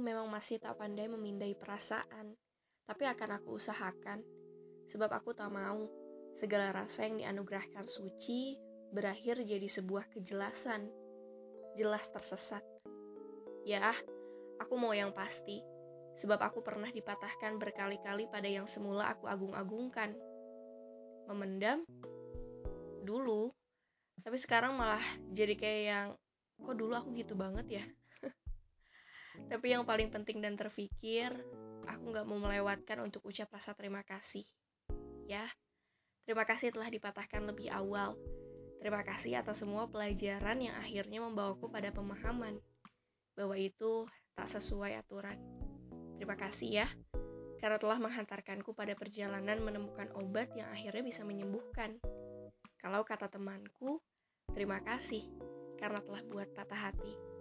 memang masih tak pandai memindai perasaan, tapi akan aku usahakan. Sebab aku tak mau segala rasa yang dianugerahkan suci berakhir jadi sebuah kejelasan. Jelas tersesat. Ya, aku mau yang pasti. Sebab aku pernah dipatahkan berkali-kali pada yang semula aku agung-agungkan. Memendam? Dulu. Tapi sekarang malah jadi kayak yang, kok dulu aku gitu banget ya? Tapi yang paling penting dan terfikir, aku nggak mau melewatkan untuk ucap rasa terima kasih. Ya, terima kasih telah dipatahkan lebih awal. Terima kasih atas semua pelajaran yang akhirnya membawaku pada pemahaman bahwa itu tak sesuai aturan. Terima kasih ya, karena telah menghantarkanku pada perjalanan menemukan obat yang akhirnya bisa menyembuhkan. Kalau kata temanku, terima kasih karena telah buat patah hati.